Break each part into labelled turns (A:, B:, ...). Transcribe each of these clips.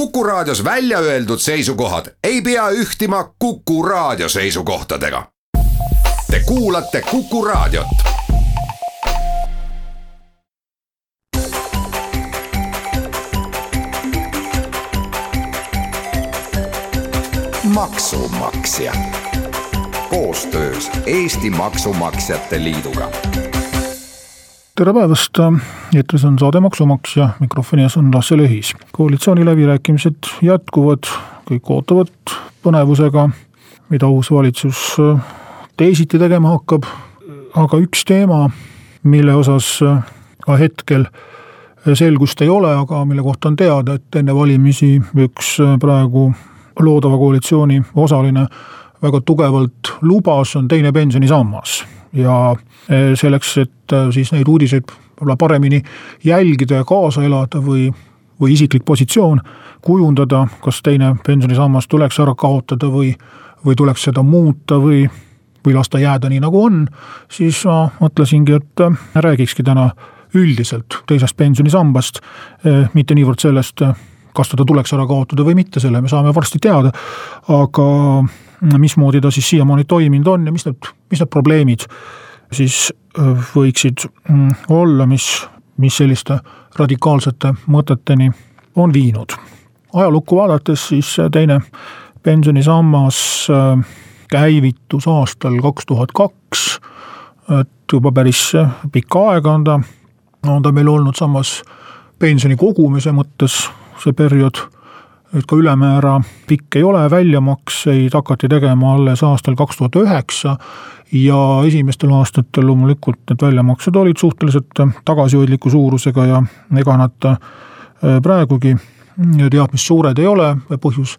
A: Kuku Raadios välja öeldud seisukohad ei pea ühtima Kuku Raadio seisukohtadega. Te kuulate Kuku Raadiot. maksumaksja koostöös Eesti Maksumaksjate Liiduga
B: tere päevast, eetris on saade Maksumaksja, mikrofoni ees on Lasse Lehis. koalitsiooni läbirääkimised jätkuvad, kõik ootavad põnevusega, mida uus valitsus teisiti tegema hakkab. aga üks teema, mille osas ka hetkel selgust ei ole, aga mille kohta on teada, et enne valimisi üks praegu loodava koalitsiooni osaline väga tugevalt lubas, on teine pensionisammas ja e, selleks, et e, siis neid uudiseid võib-olla paremini jälgida ja kaasa elada või, või isiklik positsioon kujundada, kas teine pensionisammas tuleks ära kaotada või, või tuleks seda muuta või, või lasta jääda nii, nagu on, siis ma mõtlesingi, et e, räägikski täna üldiselt teisest pensionisambast, mitte niivõrd sellest, kas teda tuleks ära kaotada või mitte, selle me saame varsti teada, aga mismoodi ta siis siiamaani toiminud on ja mis need, mis need probleemid siis võiksid mm, olla, mis, mis selliste radikaalsete mõteteni on viinud. ajalukku vaadates siis teine pensionisammas käivitus aastal kaks tuhat kaks, et juba päris pikka aega on ta, on ta meil olnud samas pensioni kogumise mõttes see periood et ka ülemäära pikk ei ole, väljamakseid hakati tegema alles aastal kaks tuhat üheksa ja esimestel aastatel loomulikult need väljamaksed olid suhteliselt tagasihoidliku suurusega ja ega nad äh, praegugi teab mis suured ei ole, põhjus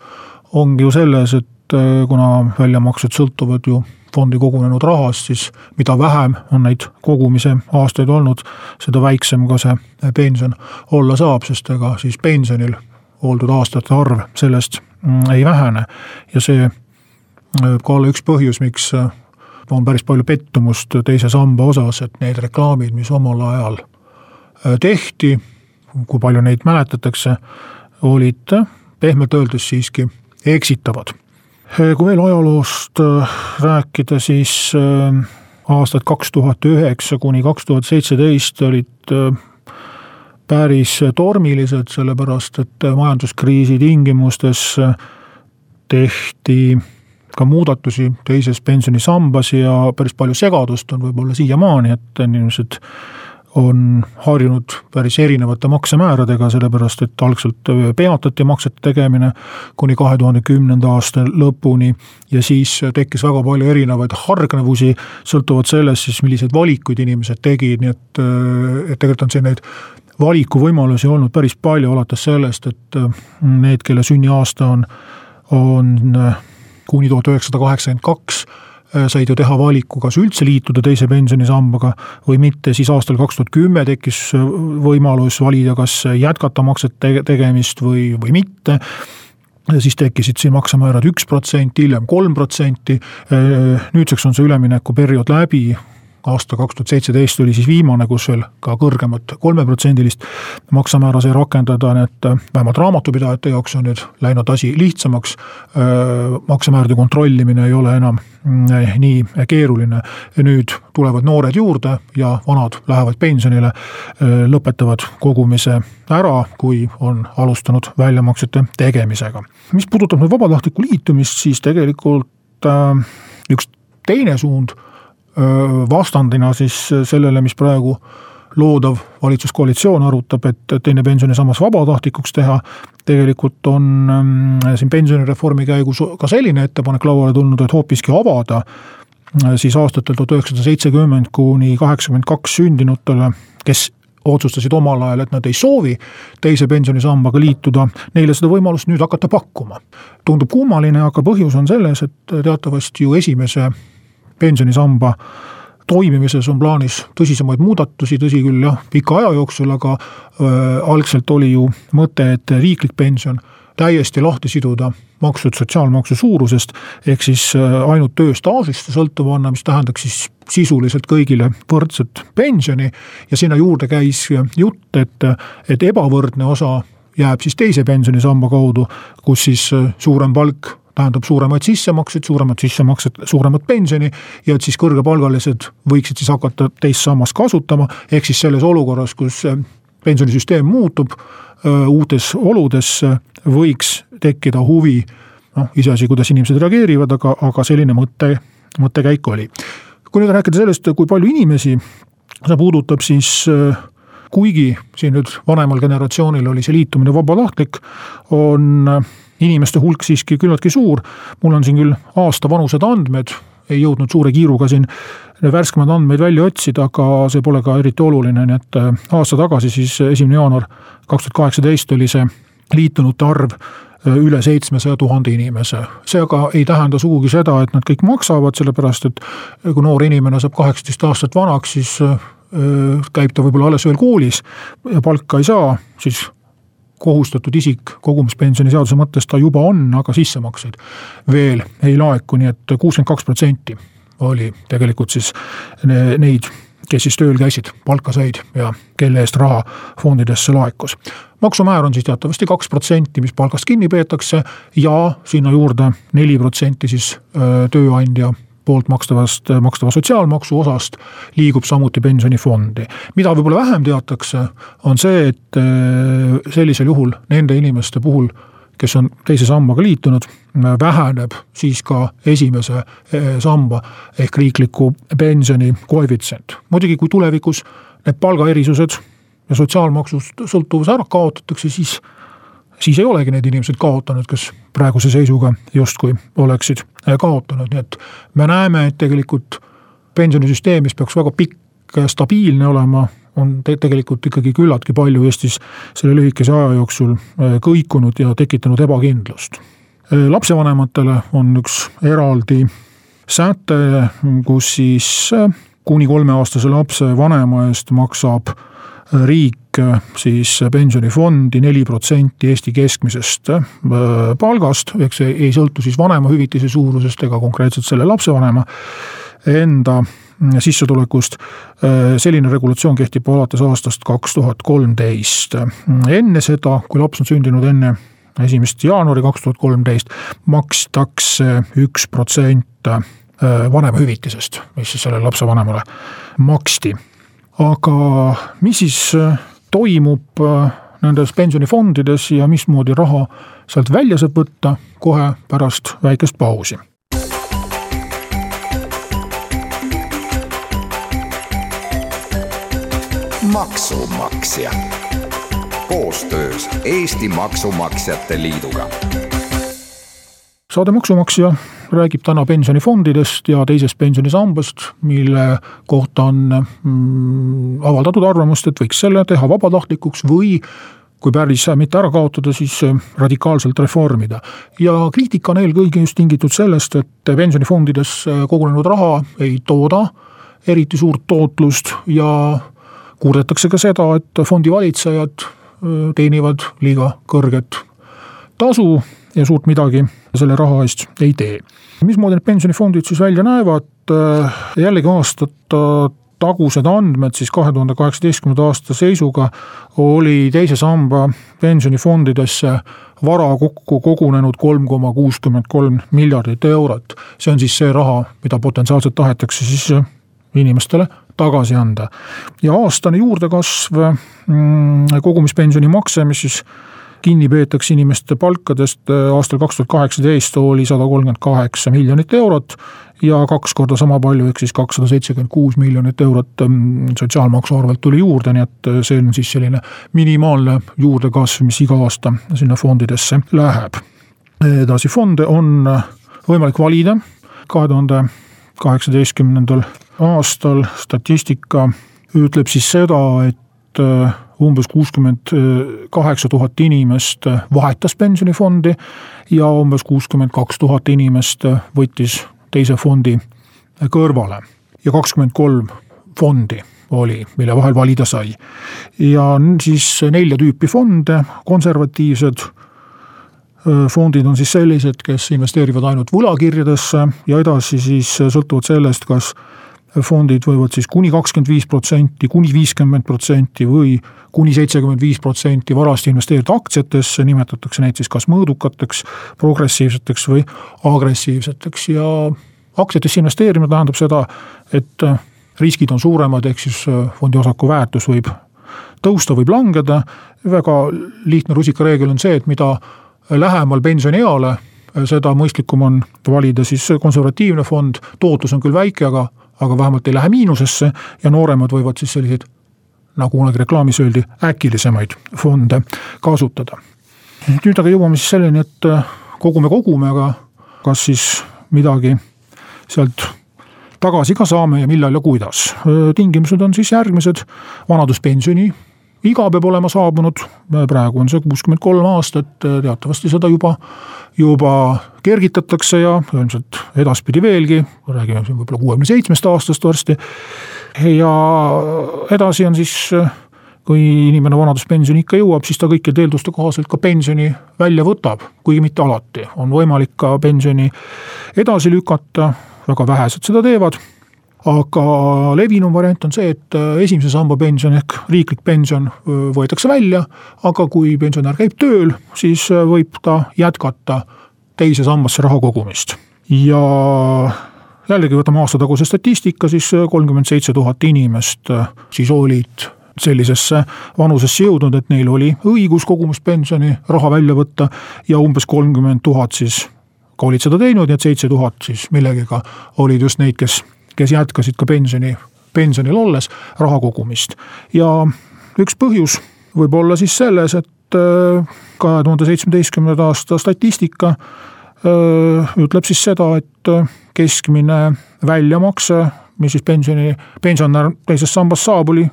B: ongi ju selles, et äh, kuna väljamaksed sõltuvad ju fondi kogunenud rahast, siis mida vähem on neid kogumise aastaid olnud, seda väiksem ka see pension olla saab, sest ega siis pensionil oldud aastate arv sellest mm, ei vähene ja see võib äh, ka olla üks põhjus, miks äh, on päris palju pettumust teise samba osas, et need reklaamid, mis omal ajal äh, tehti, kui palju neid mäletatakse, olid pehmelt öeldes siiski eksitavad. Kui veel ajaloost rääkida, siis aastad kaks tuhat üheksa kuni kaks tuhat seitseteist olid päris tormilised, sellepärast et majanduskriisi tingimustes tehti ka muudatusi teises pensionisambas ja päris palju segadust on võib-olla siiamaani, et inimesed on harjunud päris erinevate maksemääradega, sellepärast et algselt peatati maksete tegemine kuni kahe tuhande kümnenda aasta lõpuni ja siis tekkis väga palju erinevaid hargnevusi, sõltuvalt sellest siis, milliseid valikuid inimesed tegid, nii et, et tegelikult on siin neid valikuvõimalusi olnud päris palju, alates sellest, et äh, need, kelle sünniaasta on, on äh, kuni tuhat üheksasada kaheksakümmend kaks, äh, said ju teha valiku, kas üldse liituda teise pensionisambaga või mitte, siis aastal kaks tuhat kümme tekkis võimalus valida, kas jätkata maksete tegemist või, või mitte. Ja siis tekkisid siin maksemäärad üks protsent, hiljem kolm protsenti. nüüdseks on see üleminekuperiood läbi, aasta kaks tuhat seitseteist oli siis viimane, kus veel ka kõrgemat kolmeprotsendilist maksamäära sai rakendada, nii et äh, vähemalt raamatupidajate jaoks on nüüd läinud asi lihtsamaks. Äh, maksemäärade kontrollimine ei ole enam mm, nii keeruline. nüüd tulevad noored juurde ja vanad lähevad pensionile, äh, lõpetavad kogumise ära, kui on alustanud väljamaksete tegemisega. mis puudutab nüüd vabatahtlikku liitumist, siis tegelikult üks teine suund vastandina siis sellele, mis praegu loodav valitsuskoalitsioon arutab, et teine pensionisammas vabatahtlikuks teha. tegelikult on mm, siin pensionireformi käigus ka selline ettepanek lauale tulnud, et hoopiski avada siis aastatel tuhat üheksasada seitsekümmend kuni kaheksakümmend kaks sündinutele, kes otsustasid omal ajal, et nad ei soovi teise pensionisambaga liituda, neile seda võimalust nüüd hakata pakkuma. tundub kummaline, aga põhjus on selles, et teatavasti ju esimese pensionisamba toimimises on plaanis tõsisemaid muudatusi, tõsi küll jah, pika aja jooksul, aga äh, algselt oli ju mõte, et riiklik pension täiesti lahti siduda maksud sotsiaalmaksu suurusest, ehk siis äh, ainult tööstaažist sõltuvana, mis tähendaks siis sisuliselt kõigile võrdset pensioni. Ja sinna juurde käis jutt, et, et ebavõrdne osa jääb siis teise pensionisamba kaudu, kus siis äh, suurem palk tähendab suuremaid sissemakseid, suuremad sissemaksed, suuremat pensioni ja et siis kõrgepalgalised võiksid siis hakata teist sammast kasutama, ehk siis selles olukorras, kus äh, pensionisüsteem muutub, uutes oludes võiks tekkida huvi, noh, iseasi, kuidas inimesed reageerivad, aga, aga selline mõte, mõttekäik oli. kui nüüd rääkida sellest, kui palju inimesi see puudutab, siis kuigi siin nüüd vanemal generatsioonil oli see liitumine vabatahtlik, on inimeste hulk siiski küllaltki suur. mul on siin küll aasta vanused andmed, ei jõudnud suure kiiruga siin värskemaid andmeid välja otsida, aga see pole ka eriti oluline, nii et äh, aasta tagasi, siis esimene jaanuar kaks tuhat kaheksateist oli see liitunute arv äh, üle seitsmesaja tuhande inimese. see aga ei tähenda sugugi seda, et nad kõik maksavad, sellepärast et kui noor inimene saab kaheksateist aastat vanaks, siis äh, käib ta võib-olla alles veel koolis ja palka ei saa, siis kohustatud isik kogumispensioni seaduse mõttes ta juba on, aga sissemakseid veel ei laeku, nii et kuuskümmend kaks protsenti oli tegelikult siis neid, kes siis tööl käisid, palka said ja kelle eest raha fondidesse laekus. maksumäär on siis teatavasti kaks protsenti, mis palgast kinni peetakse ja sinna juurde neli protsenti siis tööandja poolt makstavast, makstava sotsiaalmaksu osast liigub samuti pensionifondi. mida võib-olla vähem teatakse, on see, et sellisel juhul nende inimeste puhul kes on teise sambaga liitunud, väheneb siis ka esimese eh, samba ehk riikliku pensioni koefitsient. muidugi, kui tulevikus need palgaerisused ja sotsiaalmaksust sõltuvus ära kaotatakse, siis, siis ei olegi need inimesed kaotanud, kes praeguse seisuga justkui oleksid eh, kaotanud, nii et me näeme, et tegelikult pensionisüsteem, mis peaks väga pikk ja stabiilne olema, on te tegelikult ikkagi küllaltki palju Eestis selle lühikese aja jooksul äh, kõikunud ja tekitanud ebakindlust. Äh, lapsevanematele on üks eraldi säte, kus siis äh, kuni kolmeaastase lapse vanema eest maksab riik siis pensionifondi neli protsenti Eesti keskmisest palgast, ehk see ei sõltu siis vanemahüvitise suurusest ega konkreetselt selle lapsevanema enda sissetulekust. selline regulatsioon kehtib alates aastast kaks tuhat kolmteist. enne seda, kui laps on sündinud enne esimest jaanuari kaks tuhat kolmteist, makstakse üks protsent vanemahüvitisest, mis siis sellele lapsevanemale maksti. aga mis siis äh, toimub äh, nendes pensionifondides ja mismoodi raha sealt välja saab võtta kohe pärast väikest pausi
A: maksumaksja koostöös Eesti Maksumaksjate Liiduga.
B: saade Maksumaksja räägib täna pensionifondidest ja teisest pensionisambast, mille kohta on mm, avaldatud arvamust, et võiks selle teha vabatahtlikuks või kui päris mitte ära kaotada, siis radikaalselt reformida. ja kriitika on eelkõige just tingitud sellest, et pensionifondides kogunenud raha ei tooda eriti suurt tootlust ja kurdetakse ka seda, et fondi valitsejad teenivad liiga kõrget tasu ja suurt midagi selle raha eest ei tee. mismoodi need pensionifondid siis välja näevad, jällegi aastat tagused andmed siis kahe tuhande kaheksateistkümnenda aasta seisuga oli teise samba pensionifondidesse vara kokku kogunenud kolm koma kuuskümmend kolm miljardit eurot. see on siis see raha, mida potentsiaalselt tahetakse siis inimestele tagasi anda. ja aastane juurdekasv mm, kogumispensioni makse, mis siis kinni peetakse inimeste palkadest aastal kaks tuhat kaheksateist oli sada kolmkümmend kaheksa miljonit eurot ja kaks korda sama palju, ehk siis kakssada seitsekümmend kuus miljonit eurot mm, sotsiaalmaksu arvelt tuli juurde, nii et see on siis selline minimaalne juurdekasv, mis iga aasta sinna fondidesse läheb. edasi, fonde on võimalik valida kahe tuhande kaheksateistkümnendal aastal statistika ütleb siis seda, et umbes kuuskümmend kaheksa tuhat inimest vahetas pensionifondi ja umbes kuuskümmend kaks tuhat inimest võttis teise fondi kõrvale ja kakskümmend kolm fondi oli, mille vahel valida sai. ja siis nelja tüüpi fonde, konservatiivsed fondid on siis sellised, kes investeerivad ainult võlakirjadesse ja edasi siis sõltuvalt sellest, kas fondid võivad siis kuni kakskümmend viis protsenti, kuni viiskümmend protsenti või kuni seitsekümmend viis protsenti varast investeerida aktsiatesse, nimetatakse neid siis kas mõõdukateks, progressiivseteks või agressiivseteks. Ja aktsiatesse investeerimine tähendab seda, et riskid on suuremad, ehk siis fondi osaku väärtus võib tõusta, võib langeda, väga lihtne rusikareegel on see, et mida lähemal pensionieale, seda mõistlikum on valida siis konservatiivne fond, tootlus on küll väike, aga, aga vähemalt ei lähe miinusesse ja nooremad võivad siis selliseid, nagu kunagi reklaamis öeldi, äkilisemaid fonde kasutada. nüüd aga jõuame siis selleni, et kogume, kogume, aga kas siis midagi sealt tagasi ka saame ja millal ja kuidas. tingimused on siis järgmised, vanaduspensioni iga peab olema saabunud, praegu on see kuuskümmend kolm aastat, teatavasti seda juba, juba kergitatakse ja ilmselt edaspidi veelgi, räägime siin võib-olla kuuekümne seitsmest aastast varsti. ja edasi on siis, kui inimene vanaduspensioniikka jõuab, siis ta kõikide eelduste kohaselt ka pensioni välja võtab, kuigi mitte alati, on võimalik ka pensioni edasi lükata, väga vähesed seda teevad aga levinum variant on see, et äh, esimese samba pension ehk riiklik pension äh, võetakse välja, aga kui pensionär käib tööl, siis äh, võib ta jätkata teise sambasse raha kogumist. Ja jällegi võtame aastataguse statistika, siis kolmkümmend seitse tuhat inimest siis olid sellisesse vanusesse jõudnud, et neil oli õigus kogumispensioni raha välja võtta ja umbes kolmkümmend tuhat siis ka olid seda teinud, nii et seitse tuhat siis millegagi olid just neid, kes kes jätkasid ka pensioni, pensionil olles raha kogumist. ja üks põhjus võib olla siis selles, et äh, kahe tuhande seitsmeteistkümnenda aasta statistika äh, ütleb siis seda, et äh, keskmine väljamakse, mis siis pensioni, pensionär teisest sambast saab, oli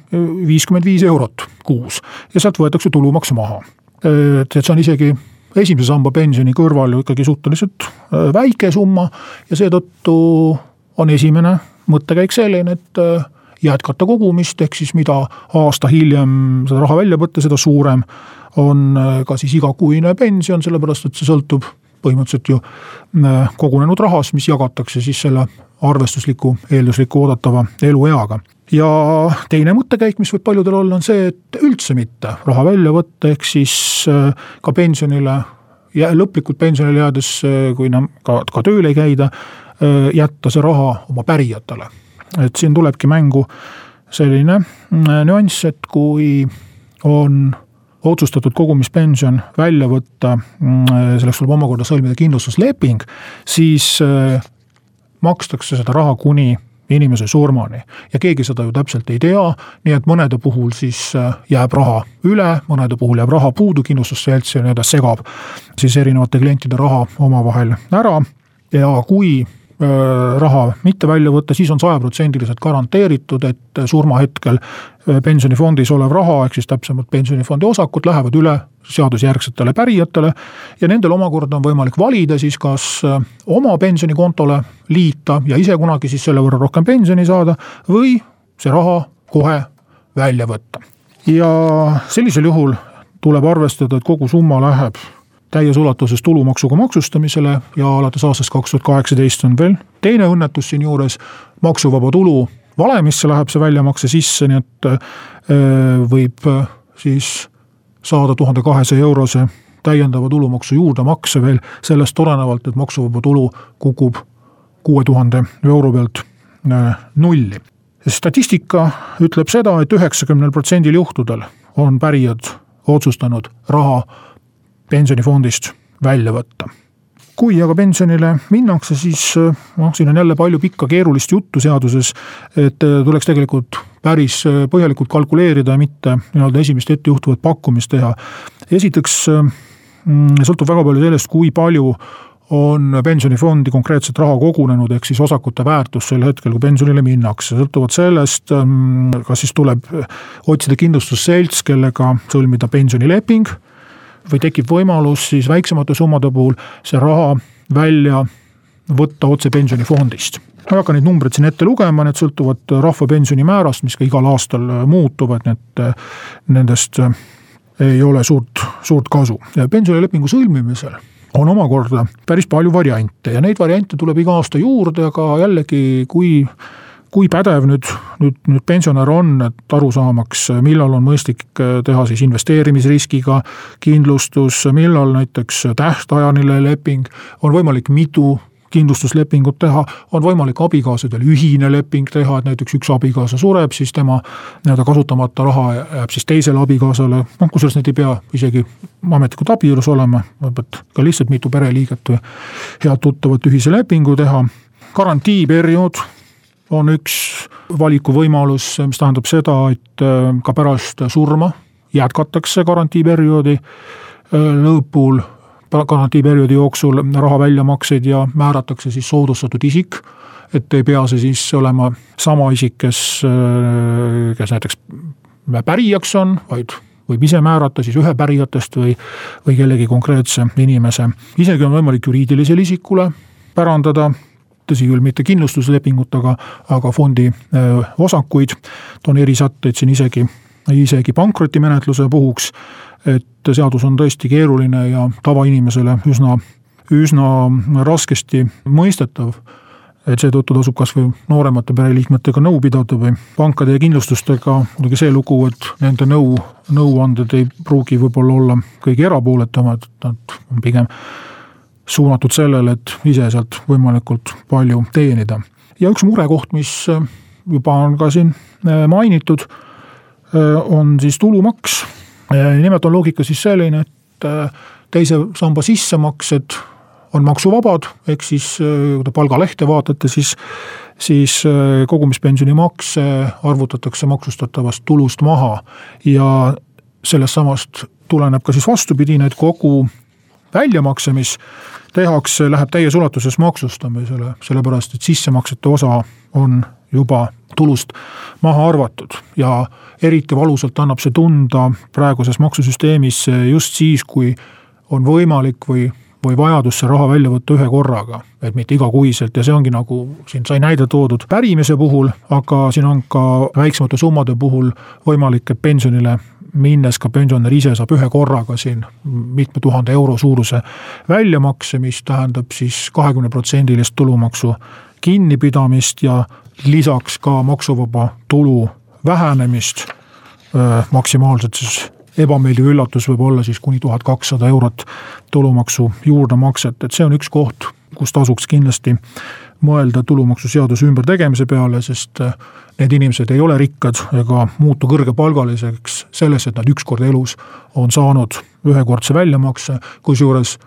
B: viiskümmend viis eurot kuus ja sealt võetakse tulumaks maha. et, et see on isegi esimese samba pensioni kõrval ju ikkagi suhteliselt väike summa ja seetõttu on esimene mõttekäik selline, et äh, jätkata kogumist, ehk siis mida aasta hiljem seda raha välja võtta, seda suurem on äh, ka siis igakuine pension, sellepärast et see sõltub põhimõtteliselt ju äh, kogunenud rahast, mis jagatakse siis selle arvestusliku, eeldusliku oodatava elueaga. ja teine mõttekäik, mis võib paljudel olla, on see, et üldse mitte raha välja võtta, ehk siis ka pensionile, lõplikult pensionile jäädes, kui enam ka, ka tööl ei käida jätta see raha oma pärijatele. et siin tulebki mängu selline nüanss, et kui on otsustatud kogumispension välja võtta, selleks tuleb omakorda sõlmida kindlustusleping, siis makstakse seda raha kuni inimese surmani ja keegi seda ju täpselt ei tea, nii et mõnede puhul siis jääb raha üle, mõnede puhul jääb raha puudu, kindlustusselts ja nii-öelda segab siis erinevate klientide raha omavahel ära ja kui raha mitte välja võtta, siis on sajaprotsendiliselt garanteeritud, et surmahetkel äh, pensionifondis olev raha, ehk siis täpsemalt pensionifondi osakud lähevad üle seadusjärgsetele pärijatele. ja nendel omakorda on võimalik valida siis, kas äh, oma pensionikontole liita ja ise kunagi siis selle võrra rohkem pensioni saada või see raha kohe välja võtta. ja sellisel juhul tuleb arvestada, et kogu summa läheb täies ulatuses tulumaksuga maksustamisele ja alates aastast kaks tuhat kaheksateist on veel teine õnnetus siinjuures, maksuvaba tulu valemisse läheb see väljamakse sisse, nii et äh, võib äh, siis saada tuhande kahesaja eurose täiendava tulumaksu juurdemakse veel sellest tulenevalt, et maksuvaba tulu kukub kuue tuhande euro pealt äh, nulli. statistika ütleb seda et, et üheksakümnel protsendil juhtudel on pärijad otsustanud raha pensionifondist välja võtta. kui aga pensionile minnakse, siis noh, siin on jälle palju pikka keerulist juttu seaduses, et äh, tuleks tegelikult päris äh, põhjalikult kalkuleerida ja mitte nii-öelda esimest ettejuhtuvat pakkumist teha. esiteks mm, sõltub väga palju sellest, kui palju on pensionifondi konkreetset raha kogunenud, ehk siis osakute väärtus sel hetkel, kui pensionile minnakse, sõltuvalt sellest, ähm, kas siis tuleb otsida kindlustusselts, kellega sõlmida pensionileping või tekib võimalus siis väiksemate summade puhul see raha välja võtta otse pensionifondist. ma ei hakka neid numbreid siin ette lugema, need sõltuvad rahvapensioni määrast, mis ka igal aastal muutuvad, nii et nendest ei ole suurt, suurt kasu. pensionilepingu sõlmimisel on omakorda päris palju variante ja neid variante tuleb iga aasta juurde, aga jällegi, kui kui pädev nüüd, nüüd, nüüd pensionär on, et aru saamaks, millal on mõistlik teha siis investeerimisriskiga kindlustus, millal näiteks tähtajaline leping, on võimalik mitu kindlustuslepingut teha, on võimalik abikaasadel ühine leping teha, et näiteks üks abikaasa sureb, siis tema nii-öelda kasutamata raha jääb siis teisele abikaasale, noh kusjuures need ei pea isegi ametlikult abielus olema, et ka lihtsalt mitu pereliiget või head tuttavat ühise lepingu teha. garantiiperiood on üks valikuvõimalus, mis tähendab seda, et äh, ka pärast surma jätkatakse garantiiperioodi äh, lõpul garantiiperioodi jooksul raha väljamakseid ja määratakse siis soodustatud isik. et ei pea see siis olema sama isik, kes, kes näiteks pärijaks on, vaid võib ise määrata siis ühe pärijatest või, või kellegi konkreetse inimese. isegi on võimalik juriidilisele isikule pärandada tõsi küll, mitte kindlustuslepingut, aga, aga fondi osakuid. toon erisätteid siin isegi, isegi pankrotimenetluse puhuks et seadus on tõesti keeruline ja tavainimesele üsna, üsna raskesti mõistetav et seetõttu tasub kas või nooremate pereliikmetega nõu pidada või pankade ja kindlustustega muidugi see lugu, et nende nõu, nõuanded ei pruugi võib-olla olla kõige erapooletumad, nad on pigem suunatud sellele, et ise sealt võimalikult palju teenida. ja üks murekoht, mis juba on ka siin mainitud, on siis tulumaks nimelt on loogika siis selline, et äh, teise samba sissemaksed on maksuvabad, ehk siis äh, kui te palgalehte vaatate, siis, siis äh, kogumispensionimakse arvutatakse maksustatavast tulust maha ja sellest samast tuleneb ka siis vastupidine, et kogu väljamakse, mis tehakse, läheb täies ulatuses maksustamisele, sellepärast et sissemaksete osa on juba tulust maha arvatud. Ja eriti valusalt annab see tunda praeguses maksusüsteemis just siis, kui on võimalik või, või vajadus see raha välja võtta ühe korraga, et mitte igakuiselt. Ja see ongi nagu siin sai näide toodud pärimise puhul, aga siin on ka väiksemate summade puhul võimalik, et pensionile minnes ka pensionär ise saab ühe korraga siin mitme tuhande euro suuruse väljamakse, mis tähendab siis kahekümne protsendilist tulumaksu kinnipidamist ja lisaks ka maksuvaba tulu vähenemist. maksimaalselt siis ebameeldiv üllatus võib olla siis kuni tuhat kakssada eurot tulumaksu juurdemakset, et see on üks koht, kus tasuks kindlasti mõelda tulumaksuseaduse ümbertegemise peale, sest need inimesed ei ole rikkad ega muutu kõrgepalgaliseks selles, et nad ükskord elus on saanud ühekordse väljamakse, kusjuures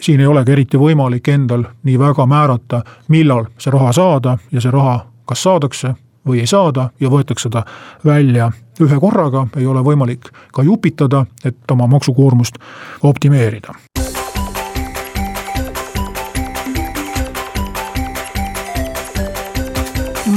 B: siin ei olegi eriti võimalik endal nii väga määrata, millal see raha saada ja see raha kas saadakse või ei saada ja võetakse ta välja ühe korraga, ei ole võimalik ka jupitada, et oma maksukoormust optimeerida.